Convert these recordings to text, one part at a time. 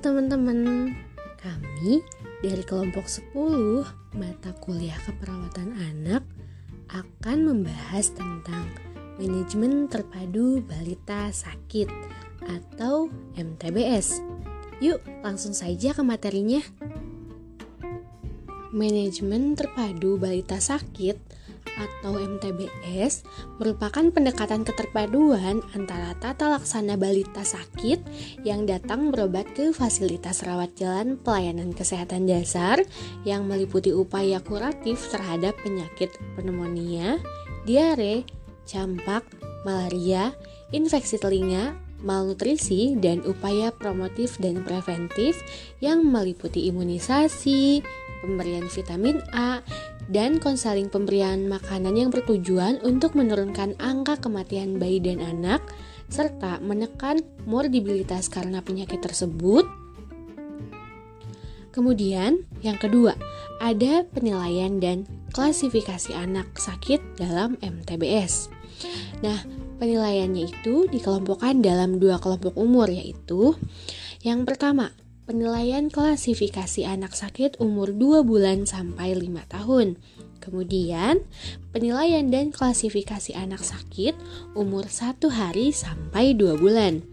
teman-teman, kami dari kelompok 10 mata kuliah keperawatan anak akan membahas tentang manajemen terpadu balita sakit atau MTBS. Yuk, langsung saja ke materinya. Manajemen terpadu balita sakit atau MTBS merupakan pendekatan keterpaduan antara tata laksana balita sakit yang datang berobat ke fasilitas rawat jalan pelayanan kesehatan dasar yang meliputi upaya kuratif terhadap penyakit pneumonia, diare, campak, malaria, infeksi telinga, malnutrisi, dan upaya promotif dan preventif yang meliputi imunisasi, pemberian vitamin A, dan konseling pemberian makanan yang bertujuan untuk menurunkan angka kematian bayi dan anak, serta menekan morbiditas karena penyakit tersebut. Kemudian, yang kedua, ada penilaian dan klasifikasi anak sakit dalam MTBS. Nah, penilaiannya itu dikelompokkan dalam dua kelompok umur, yaitu yang pertama, penilaian klasifikasi anak sakit umur 2 bulan sampai 5 tahun. Kemudian, penilaian dan klasifikasi anak sakit umur 1 hari sampai 2 bulan.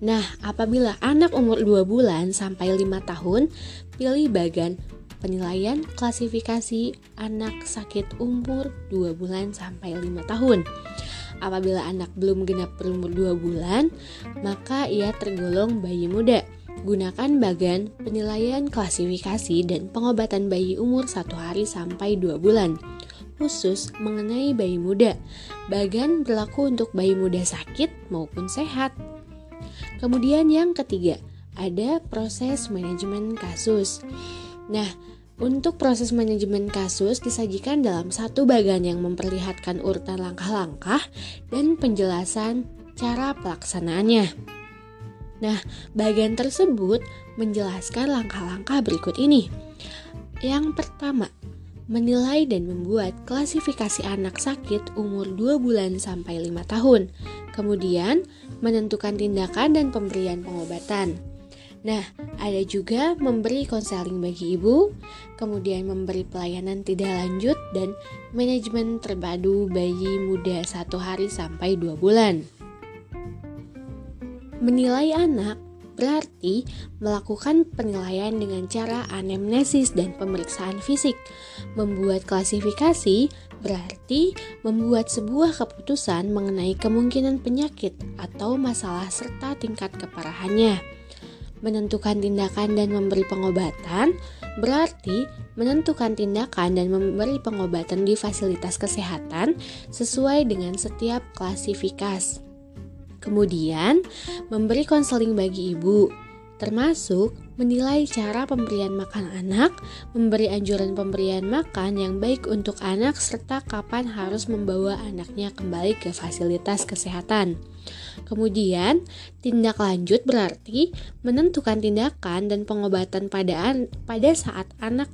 Nah, apabila anak umur 2 bulan sampai 5 tahun, pilih bagan penilaian klasifikasi anak sakit umur 2 bulan sampai 5 tahun. Apabila anak belum genap berumur 2 bulan, maka ia tergolong bayi muda. Gunakan bagan penilaian klasifikasi dan pengobatan bayi umur satu hari sampai dua bulan khusus mengenai bayi muda. Bagan berlaku untuk bayi muda sakit maupun sehat. Kemudian yang ketiga, ada proses manajemen kasus. Nah, untuk proses manajemen kasus disajikan dalam satu bagan yang memperlihatkan urutan langkah-langkah dan penjelasan cara pelaksanaannya. Nah, bagian tersebut menjelaskan langkah-langkah berikut ini. Yang pertama, menilai dan membuat klasifikasi anak sakit umur 2 bulan sampai 5 tahun. Kemudian, menentukan tindakan dan pemberian pengobatan. Nah, ada juga memberi konseling bagi ibu, kemudian memberi pelayanan tidak lanjut dan manajemen terpadu bayi muda satu hari sampai dua bulan. Menilai anak berarti melakukan penilaian dengan cara anamnesis dan pemeriksaan fisik. Membuat klasifikasi berarti membuat sebuah keputusan mengenai kemungkinan penyakit atau masalah serta tingkat keparahannya. Menentukan tindakan dan memberi pengobatan berarti menentukan tindakan dan memberi pengobatan di fasilitas kesehatan sesuai dengan setiap klasifikasi. Kemudian, memberi konseling bagi ibu, termasuk menilai cara pemberian makan anak, memberi anjuran pemberian makan yang baik untuk anak, serta kapan harus membawa anaknya kembali ke fasilitas kesehatan. Kemudian, tindak lanjut berarti menentukan tindakan dan pengobatan pada, pada saat anak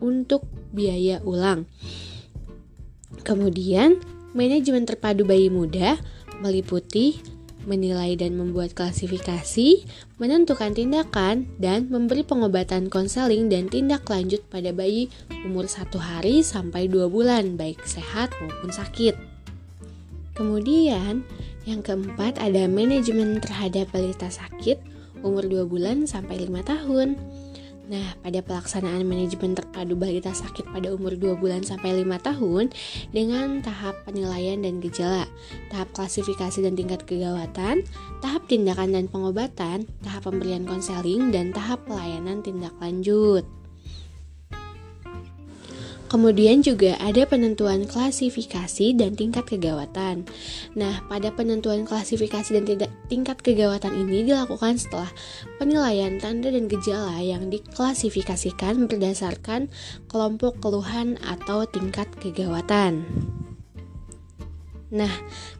untuk biaya ulang. Kemudian, manajemen terpadu bayi muda meliputi menilai dan membuat klasifikasi, menentukan tindakan, dan memberi pengobatan konseling dan tindak lanjut pada bayi umur satu hari sampai dua bulan, baik sehat maupun sakit. Kemudian, yang keempat ada manajemen terhadap balita sakit umur 2 bulan sampai 5 tahun. Nah, pada pelaksanaan manajemen terpadu balita sakit pada umur 2 bulan sampai 5 tahun dengan tahap penilaian dan gejala, tahap klasifikasi dan tingkat kegawatan, tahap tindakan dan pengobatan, tahap pemberian konseling, dan tahap pelayanan tindak lanjut. Kemudian juga ada penentuan klasifikasi dan tingkat kegawatan. Nah, pada penentuan klasifikasi dan tingkat kegawatan ini dilakukan setelah penilaian tanda dan gejala yang diklasifikasikan berdasarkan kelompok keluhan atau tingkat kegawatan. Nah,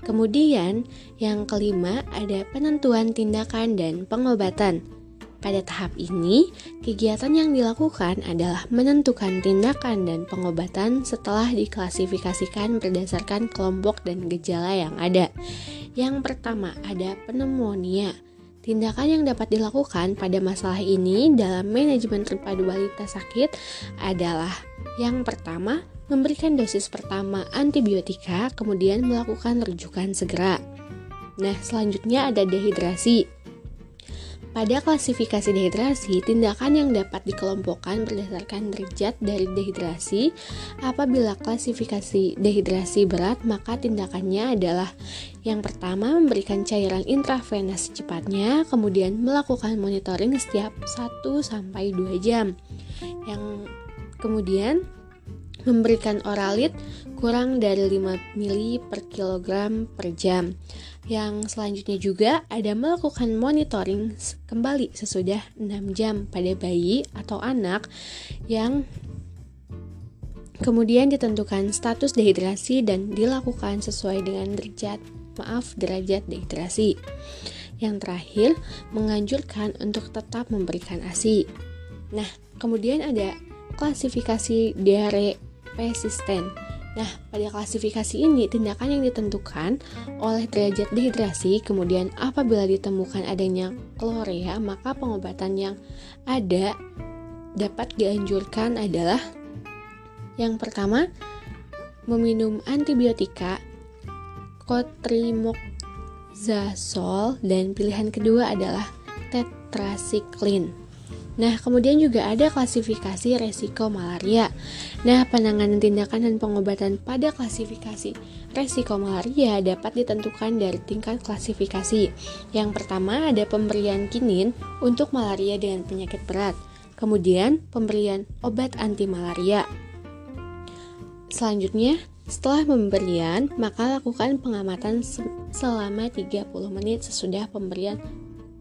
kemudian yang kelima ada penentuan tindakan dan pengobatan. Pada tahap ini, kegiatan yang dilakukan adalah menentukan tindakan dan pengobatan setelah diklasifikasikan berdasarkan kelompok dan gejala yang ada. Yang pertama ada pneumonia. tindakan yang dapat dilakukan pada masalah ini dalam manajemen terpadu balita sakit adalah yang pertama, memberikan dosis pertama antibiotika, kemudian melakukan rujukan segera. Nah, selanjutnya ada dehidrasi. Pada klasifikasi dehidrasi, tindakan yang dapat dikelompokkan berdasarkan derajat dari dehidrasi. Apabila klasifikasi dehidrasi berat, maka tindakannya adalah yang pertama memberikan cairan intravenous secepatnya, kemudian melakukan monitoring setiap 1 sampai 2 jam. Yang kemudian memberikan oralit kurang dari 5 mili per kilogram per jam. Yang selanjutnya juga ada melakukan monitoring kembali sesudah 6 jam pada bayi atau anak yang kemudian ditentukan status dehidrasi dan dilakukan sesuai dengan derajat maaf derajat dehidrasi. Yang terakhir, menganjurkan untuk tetap memberikan ASI. Nah, kemudian ada klasifikasi diare persisten Nah, pada klasifikasi ini, tindakan yang ditentukan oleh derajat dehidrasi, kemudian apabila ditemukan adanya klorea, maka pengobatan yang ada dapat dianjurkan adalah yang pertama, meminum antibiotika, kotrimoxazole, dan pilihan kedua adalah tetrasiklin. Nah, kemudian juga ada klasifikasi resiko malaria. Nah, penanganan tindakan dan pengobatan pada klasifikasi resiko malaria dapat ditentukan dari tingkat klasifikasi. Yang pertama ada pemberian kinin untuk malaria dengan penyakit berat. Kemudian, pemberian obat anti malaria. Selanjutnya, setelah pemberian, maka lakukan pengamatan selama 30 menit sesudah pemberian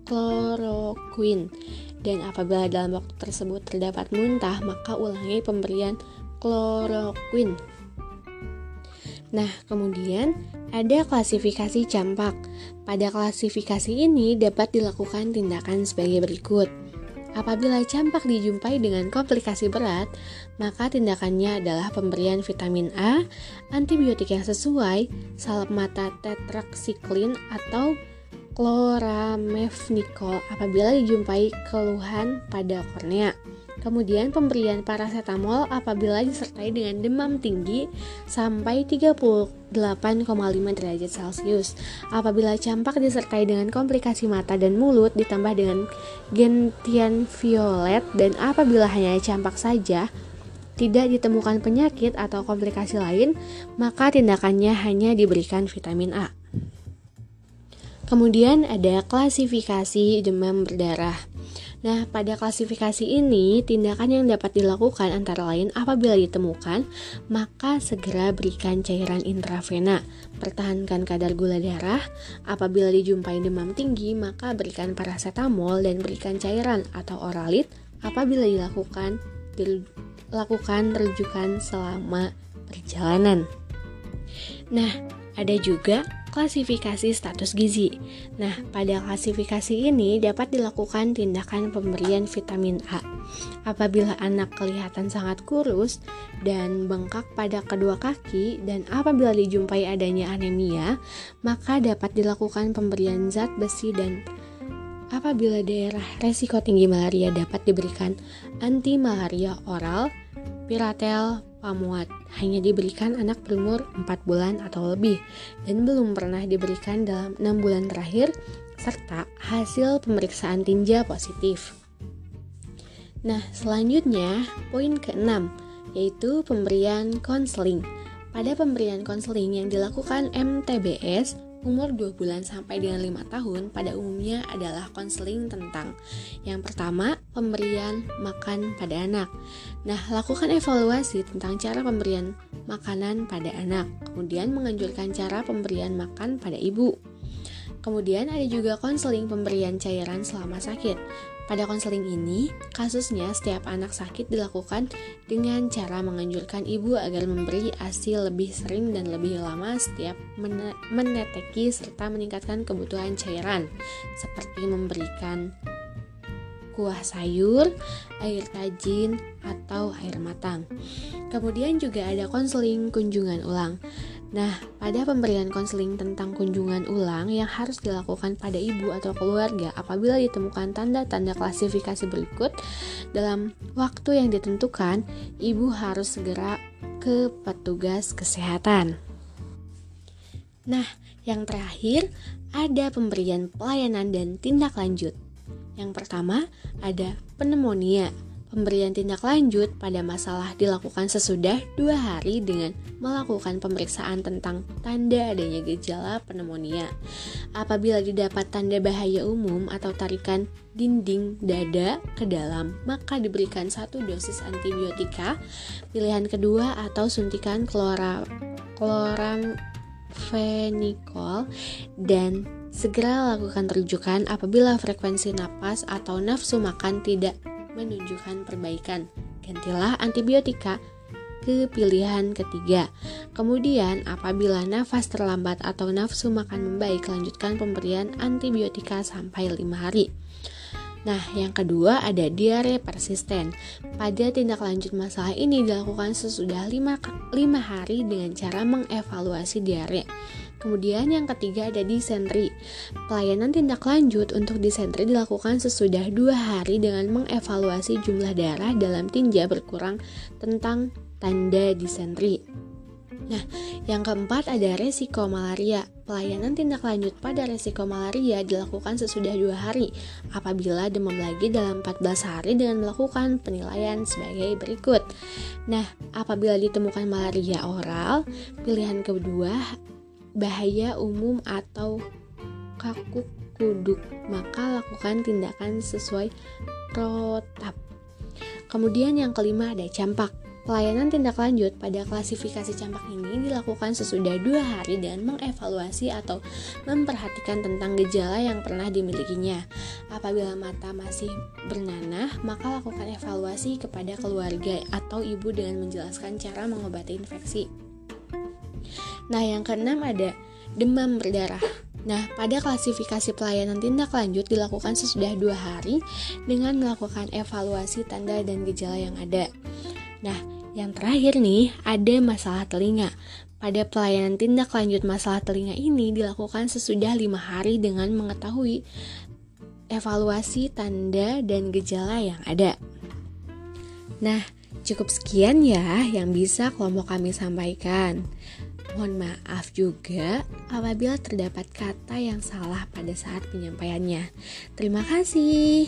kloroquine dan apabila dalam waktu tersebut terdapat muntah, maka ulangi pemberian kloroquine. Nah, kemudian ada klasifikasi campak. Pada klasifikasi ini dapat dilakukan tindakan sebagai berikut. Apabila campak dijumpai dengan komplikasi berat, maka tindakannya adalah pemberian vitamin A, antibiotik yang sesuai, salep mata tetraksiklin atau chloramfenicol apabila dijumpai keluhan pada kornea. Kemudian pemberian paracetamol apabila disertai dengan demam tinggi sampai 38,5 derajat Celcius. Apabila campak disertai dengan komplikasi mata dan mulut ditambah dengan gentian violet dan apabila hanya campak saja tidak ditemukan penyakit atau komplikasi lain, maka tindakannya hanya diberikan vitamin A. Kemudian ada klasifikasi demam berdarah. Nah, pada klasifikasi ini, tindakan yang dapat dilakukan antara lain apabila ditemukan, maka segera berikan cairan intravena, pertahankan kadar gula darah, apabila dijumpai demam tinggi, maka berikan paracetamol dan berikan cairan atau oralit apabila dilakukan dilakukan rujukan selama perjalanan. Nah, ada juga klasifikasi status gizi. Nah, pada klasifikasi ini dapat dilakukan tindakan pemberian vitamin A. Apabila anak kelihatan sangat kurus dan bengkak pada kedua kaki dan apabila dijumpai adanya anemia, maka dapat dilakukan pemberian zat besi dan apabila daerah resiko tinggi malaria dapat diberikan anti malaria oral, piratel, pamuat hanya diberikan anak berumur 4 bulan atau lebih dan belum pernah diberikan dalam 6 bulan terakhir serta hasil pemeriksaan tinja positif. Nah, selanjutnya poin ke-6 yaitu pemberian konseling. Pada pemberian konseling yang dilakukan MTBS, umur 2 bulan sampai dengan 5 tahun pada umumnya adalah konseling tentang yang pertama, pemberian makan pada anak. Nah, lakukan evaluasi tentang cara pemberian makanan pada anak, kemudian menganjurkan cara pemberian makan pada ibu. Kemudian ada juga konseling pemberian cairan selama sakit. Pada konseling ini, kasusnya setiap anak sakit dilakukan dengan cara menganjurkan ibu agar memberi ASI lebih sering dan lebih lama setiap meneteki serta meningkatkan kebutuhan cairan, seperti memberikan kuah sayur, air tajin, atau air matang. Kemudian juga ada konseling kunjungan ulang. Nah, pada pemberian konseling tentang kunjungan ulang yang harus dilakukan pada ibu atau keluarga apabila ditemukan tanda-tanda klasifikasi berikut dalam waktu yang ditentukan, ibu harus segera ke petugas kesehatan. Nah, yang terakhir ada pemberian pelayanan dan tindak lanjut. Yang pertama ada pneumonia Pemberian tindak lanjut pada masalah dilakukan sesudah dua hari dengan melakukan pemeriksaan tentang tanda adanya gejala pneumonia. Apabila didapat tanda bahaya umum atau tarikan dinding dada ke dalam, maka diberikan satu dosis antibiotika, pilihan kedua atau suntikan klora, dan segera lakukan terujukan apabila frekuensi napas atau nafsu makan tidak menunjukkan perbaikan. Gantilah antibiotika ke pilihan ketiga. Kemudian, apabila nafas terlambat atau nafsu makan membaik, lanjutkan pemberian antibiotika sampai 5 hari. Nah, yang kedua ada diare persisten. Pada tindak lanjut masalah ini dilakukan sesudah 5, 5 hari dengan cara mengevaluasi diare. Kemudian yang ketiga ada disentri. Pelayanan tindak lanjut untuk disentri dilakukan sesudah dua hari dengan mengevaluasi jumlah darah dalam tinja berkurang tentang tanda disentri. Nah, yang keempat ada resiko malaria. Pelayanan tindak lanjut pada resiko malaria dilakukan sesudah dua hari apabila demam lagi dalam 14 hari dengan melakukan penilaian sebagai berikut. Nah, apabila ditemukan malaria oral, pilihan kedua bahaya umum atau kakuk kuduk, maka lakukan tindakan sesuai protap. Kemudian yang kelima ada campak. Pelayanan tindak lanjut pada klasifikasi campak ini dilakukan sesudah dua hari dan mengevaluasi atau memperhatikan tentang gejala yang pernah dimilikinya. Apabila mata masih bernanah, maka lakukan evaluasi kepada keluarga atau ibu dengan menjelaskan cara mengobati infeksi. Nah, yang keenam ada demam berdarah. Nah, pada klasifikasi pelayanan tindak lanjut dilakukan sesudah dua hari dengan melakukan evaluasi tanda dan gejala yang ada. Nah, yang terakhir nih, ada masalah telinga. Pada pelayanan tindak lanjut masalah telinga ini dilakukan sesudah lima hari dengan mengetahui evaluasi tanda dan gejala yang ada. Nah, cukup sekian ya yang bisa kelompok kami sampaikan. Mohon maaf juga apabila terdapat kata yang salah pada saat penyampaiannya. Terima kasih.